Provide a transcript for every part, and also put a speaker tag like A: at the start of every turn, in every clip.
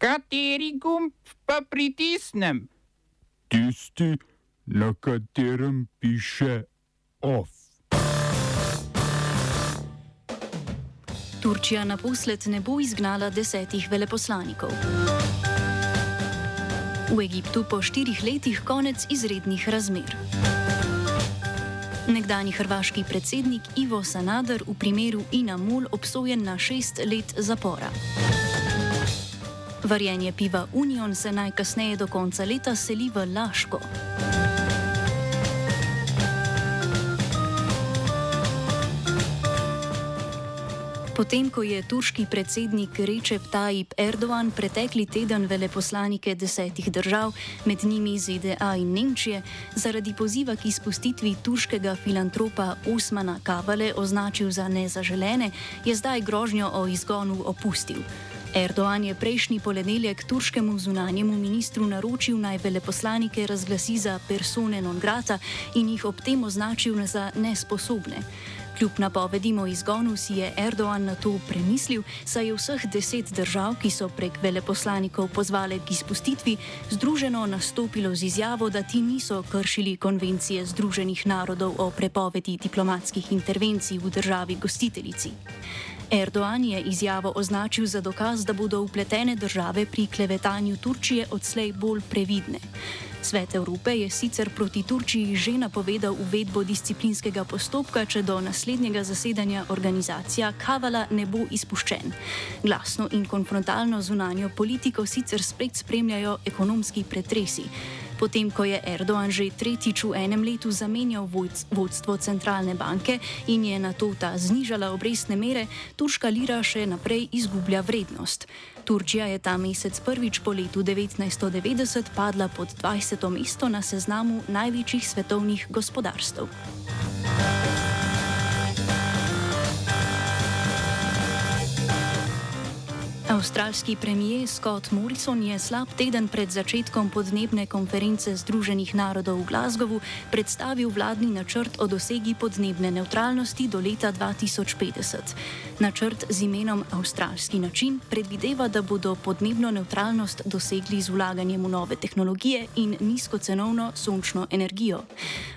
A: Kateri gumb pa pritisnem?
B: Tisti, na katerem piše OF.
C: Turčija naposled ne bo izgnala desetih veleposlanikov. V Egiptu po štirih letih konec izrednih razmer. Nekdani hrvaški predsednik Ivo Sanader v primeru Ina Mul obsojen na šest let zapora. Varjenje piva Union se najkasneje do konca leta seli v Laško. Potem, ko je turški predsednik Recep Tayyip Erdogan pretekli teden veleposlanike desetih držav, med njimi ZDA in Nemčije, zaradi poziva k izpustitvi turškega filantropa Osmana Kavale označil za nezaželene, je zdaj grožnjo o izgonu opustil. Erdogan je prejšnji ponedeljek turškemu zunanjemu ministru naročil naj veleposlanike razglasi za persone non grata in jih ob tem označil za nesposobne. Kljub napovedim o izgonu si je Erdogan na to premislil, saj je vseh deset držav, ki so prek veleposlanikov pozvale k izpustitvi, združeno nastopilo z izjavo, da ti niso kršili konvencije Združenih narodov o prepovedi diplomatskih intervencij v državi gostiteljici. Erdogan je izjavo označil za dokaz, da bodo upletene države pri klevetanju Turčije odslej bolj previdne. Svet Evrope je sicer proti Turčiji že napovedal uvedbo disciplinskega postopka, če do naslednjega zasedanja organizacija Kavala ne bo izpuščen. Glasno in konfrontalno zunanjo politiko sicer spet spremljajo ekonomski pretresi. Potem, ko je Erdoğan že tretjič v enem letu zamenjal vodstvo centralne banke in je na to ta znižala obrestne mere, turška lira še naprej izgublja vrednost. Turčija je ta mesec prvič po letu 1990 padla pod 20. mesto na seznamu največjih svetovnih gospodarstv. Avstralski premijer Scott Morrison je slab teden pred začetkom podnebne konference Združenih narodov v Glasgowu predstavil vladni načrt o dosegi podnebne neutralnosti do leta 2050. Načrt z imenom Avstralski način predvideva, da bodo podnebno neutralnost dosegli z vlaganjem v nove tehnologije in nizkocenovno sončno energijo.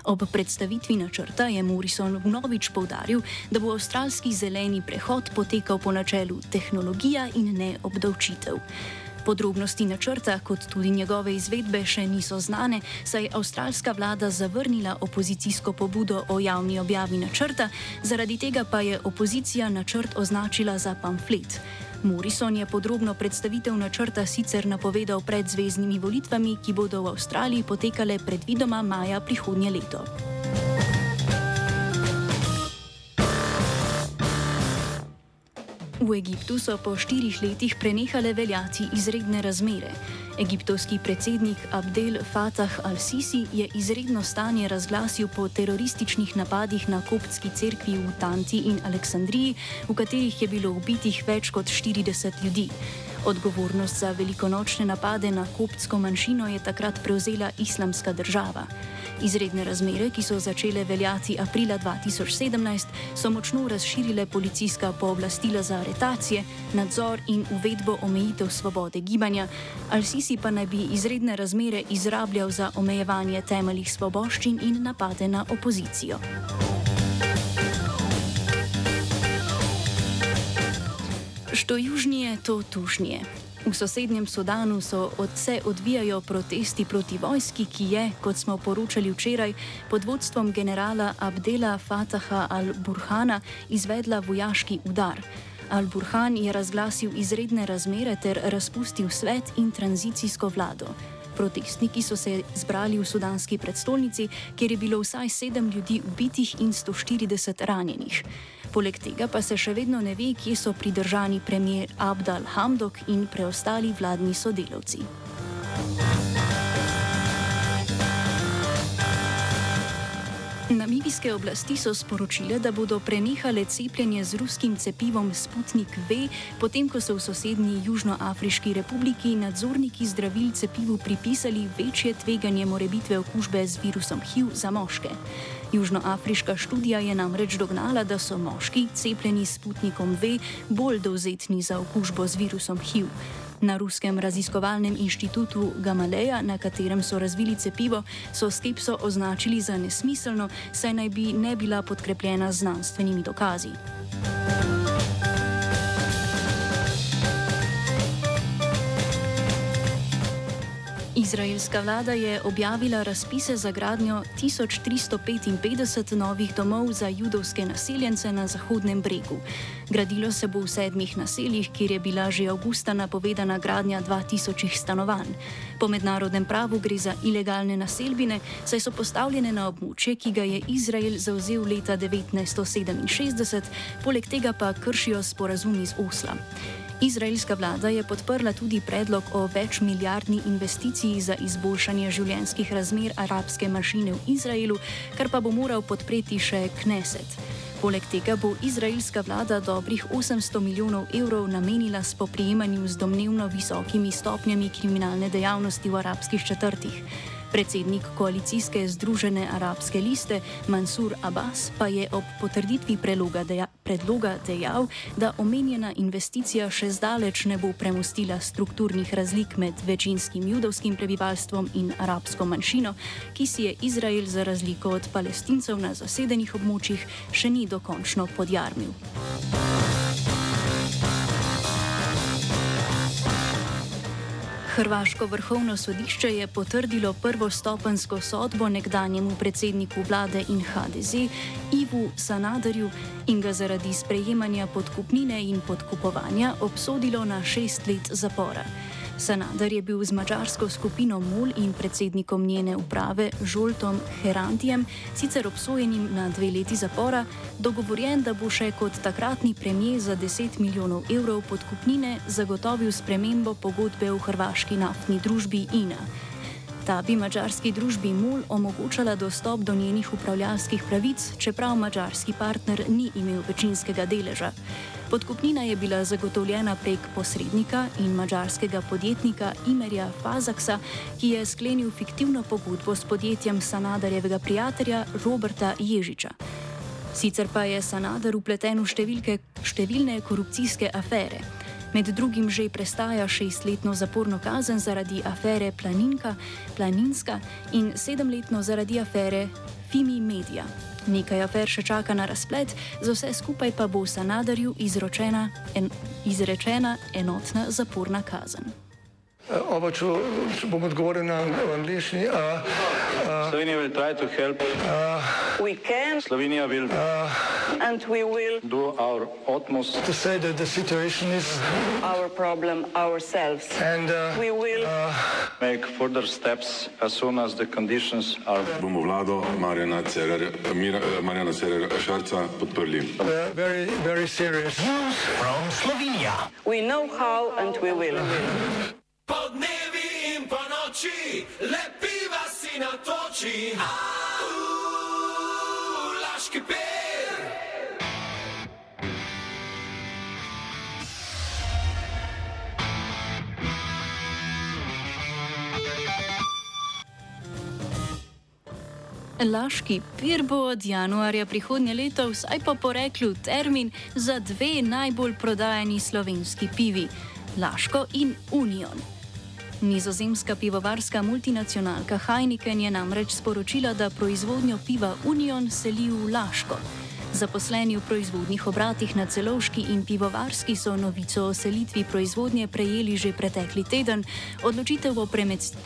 C: Ob predstavitvi načrta je Morrison vnovič povdaril, da bo avstralski zeleni prehod potekal po načelu tehnologija in ne obdavčitev. Podrobnosti načrta, kot tudi njegove izvedbe, še niso znane, saj je avstralska vlada zavrnila opozicijsko pobudo o javni objavi načrta, zaradi tega pa je opozicija načrt označila za pamflet. Morrison je podrobno predstavitev načrta sicer napovedal pred zvezdnimi volitvami, ki bodo v Avstraliji potekale predvidoma maja prihodnje leto. V Egiptu so po štirih letih prenehale veljati izredne razmere. Egiptovski predsednik Abdel Fattah al-Sisi je izredno stanje razglasil po terorističnih napadih na koptski cerkvi v Tanti in Aleksandriji, v katerih je bilo ubitih več kot 40 ljudi. Odgovornost za velikonočne napade na koptsko manjšino je takrat prevzela islamska država. Izredne razmere, ki so začele veljati aprila 2017, so močno razširile policijska pooblastila za aretacije, nadzor in uvedbo omejitev svobode gibanja, Al-Sisi pa naj bi izredne razmere izrabljal za omejevanje temeljih svoboščin in napade na opozicijo. Što južnije, to tužnije. V sosednjem Sudanu so od se odvijajo protesti proti vojski, ki je, kot smo poročali včeraj, pod vodstvom generala Abdela Fataha al-Burhana izvedla vojaški udar. Al-Burhan je razglasil izredne razmere ter razpustil svet in tranzicijsko vlado. Protestniki so se zbrali v sudanski predstolnici, kjer je bilo vsaj sedem ljudi ubitih in 140 ranjenih. Poleg tega pa se še vedno ne ve, kje so pridržani premijer Abdal Hamdok in preostali vladni sodelavci. Namibijske oblasti so sporočile, da bodo prenehale cepljenje z ruskim cepivom Sputnik V, potem ko so v sosednji Južnoafriški republiki nadzorniki zdravil cepivu pripisali večje tveganje morebitve okužbe z virusom HIV za moške. Južnoafriška študija je namreč dognala, da so moški cepljeni s Sputnikom V bolj dovzetni za okužbo z virusom HIV. Na ruskem raziskovalnem inštitutu Gamaleja, na katerem so razvili cepivo, so skepso označili za nesmiselno, saj naj bi ne bila podkrepljena z znanstvenimi dokazi. Izraelska vlada je objavila razpise za gradnjo 1355 novih domov za judovske naseljence na Zahodnem bregu. Gradilo se bo v sedmih naseljih, kjer je bila že avgusta napovedana gradnja 2000 stanovanj. Po mednarodnem pravu gre za ilegalne naselbine, saj so postavljene na območje, ki ga je Izrael zauzel leta 1967, poleg tega pa kršijo sporazum iz Osla. Izraelska vlada je podprla tudi predlog o večmiljardni investiciji za izboljšanje življenjskih razmer arabske manjšine v Izraelu, kar pa bo moral podpreti še Kneset. Poleg tega bo izraelska vlada dobrih 800 milijonov evrov namenila spoprijemanju z domnevno visokimi stopnjami kriminalne dejavnosti v arabskih četrtih. Predsednik koalicijske Združene arabske liste Mansur Abbas pa je ob potrditvi deja, predloga dejal, da omenjena investicija še zdaleč ne bo premustila strukturnih razlik med večinskim judovskim prebivalstvom in arabsko manjšino, ki si je Izrael za razliko od palestincev na zasedenih območjih še ni dokončno podjarmil. Hrvaško vrhovno sodišče je potrdilo prvostopensko sodbo nekdanjemu predsedniku vlade in HDZ Ivu Sanaderju in ga zaradi sprejemanja podkupnine in podkupovanja obsodilo na šest let zapora. Sanader je bil z mačarsko skupino MUL in predsednikom njene uprave Žoltom Herantijem, sicer obsojenim na dve leti zapora, dogovorjen, da bo še kot takratni premijer za 10 milijonov evrov podkupnine zagotovil spremembo pogodbe v hrvaški naftni družbi INA. Ta bi mačarski družbi MUL omogočala dostop do njenih upravljalskih pravic, čeprav mačarski partner ni imel večinskega deleža. Podkupnina je bila zagotovljena prek posrednika in mačarskega podjetnika Imerja Fazaksa, ki je sklenil fiktivno pogodbo s podjetjem Sanadarjevega prijatelja Roberta Ježiča. Sicer pa je Sanadar upleten v številke, številne korupcijske afere. Med drugim že prestaja šestletno zaporno kazen zaradi afere Planinka, Planinska in sedemletno zaradi afere Fimi Media. Nekaj afer še čaka na razplet, za vse skupaj pa bo Sanadarju en, izrečena enotna zaporna kazen.
D: Oba, če, če bom odgovoril na angliški.
E: Slovenija bo poskušala pomagati. Slovenija bo naredila naš utmost,
D: da bo rekla, da je situacija
E: naš problem, sami. In bomo naredili nadaljnje korake, as soon as the conditions are.
F: Bomo vlado Marjana Cererera Šarca podprli.
D: Very, very serious.
G: News from Slovenia.
E: We know how and we will.
G: Po dnevi in po noči, lepiva si na toči, laški per.
C: Laški pir bo od januarja prihodnje leto vsaj po poreklu termin za dve najbolj prodajani slovenski pivi: Laško in Union. Nizozemska pivovarska multinacionalka Heineken je namreč sporočila, da proizvodnjo piva Union seli v Laško. Zaposleni v proizvodnih obratih na celovški in pivovarski so novico o selitvi proizvodnje prejeli že pretekli teden, odločitev o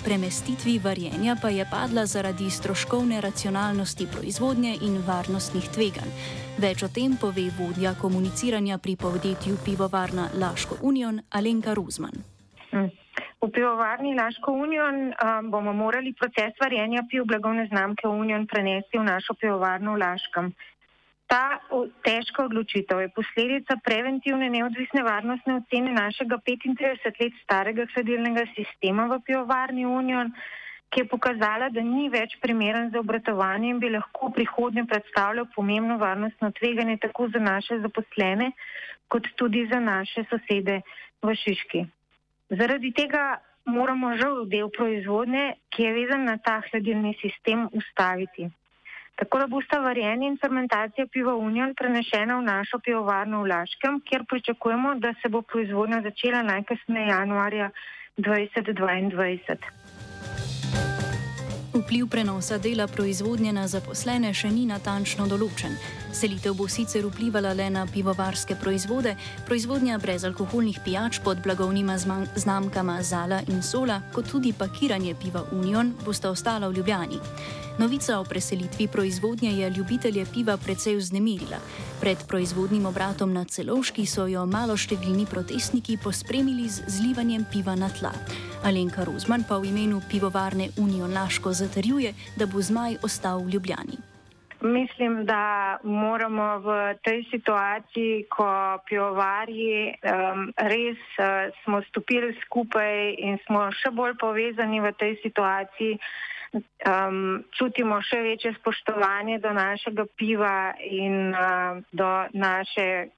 C: premestitvi varjenja pa je padla zaradi stroškovne racionalnosti proizvodnje in varnostnih tveganj. Več o tem pove vodja komuniciranja pri podjetju pivovarna Laško Union Alenka Ruzman.
H: Hmm. V pivovarni Laško Union um, bomo morali proces varjenja piv blagovne znamke Union prenesti v našo pivovarno v Laškem. Ta težka odločitev je posledica preventivne neodvisne varnostne ocene našega 35 let starega hladilnega sistema v pivovarni Union, ki je pokazala, da ni več primeren za obratovanje in bi lahko v prihodnje predstavljal pomembno varnostno tveganje tako za naše zaposlene, kot tudi za naše sosede v Šiški. Zaradi tega moramo žal del proizvodnje, ki je vezan na ta hladilni sistem, ustaviti. Tako da bosta varjenje in fermentacija piva Union prenešena v našo pivovarno v Laškem, kjer pričakujemo, da se bo proizvodnja začela najkasneje januarja 2022.
C: Vpliv prenosa dela proizvodnje na zaposlene še ni natančno določen. Selitev bo sicer vplivala le na pivovarske proizvode, proizvodnja brezalkoholnih pijač pod blagovnima znamkama Zala in Sola, kot tudi pakiranje piva Union, bosta ostala v Ljubljani. Novica o preselitvi proizvodnje je ljubitelje piva precej vznemirila. Pred proizvodnim obratom na celovški so jo maloštevilni protestniki pospremili z zlivanjem piva na tla. Alenka Rozman pa v imenu pivovarne Union Laško zatrjuje, da bo zmaj ostal v Ljubljani.
H: Mislim, da moramo v tej situaciji, ko pivovarji um, res uh, smo stopili skupaj in smo še bolj povezani v tej situaciji, um, čutimo še večje spoštovanje do našega piva in uh, do naše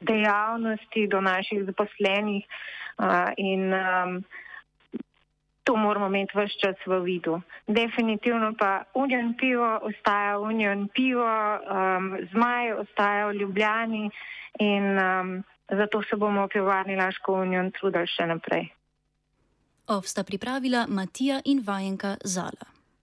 H: dejavnosti, do naših zaposlenih. Uh, in, um, to moramo imeti vse čas v vidu. Definitivno pa Union pivo ostaja Union pivo, um, zmaj ostaja v Ljubljani in um, zato se bomo v pivovarni Laško Union trudili še naprej.
C: Ovsta pripravila Matija in vajenka Zala.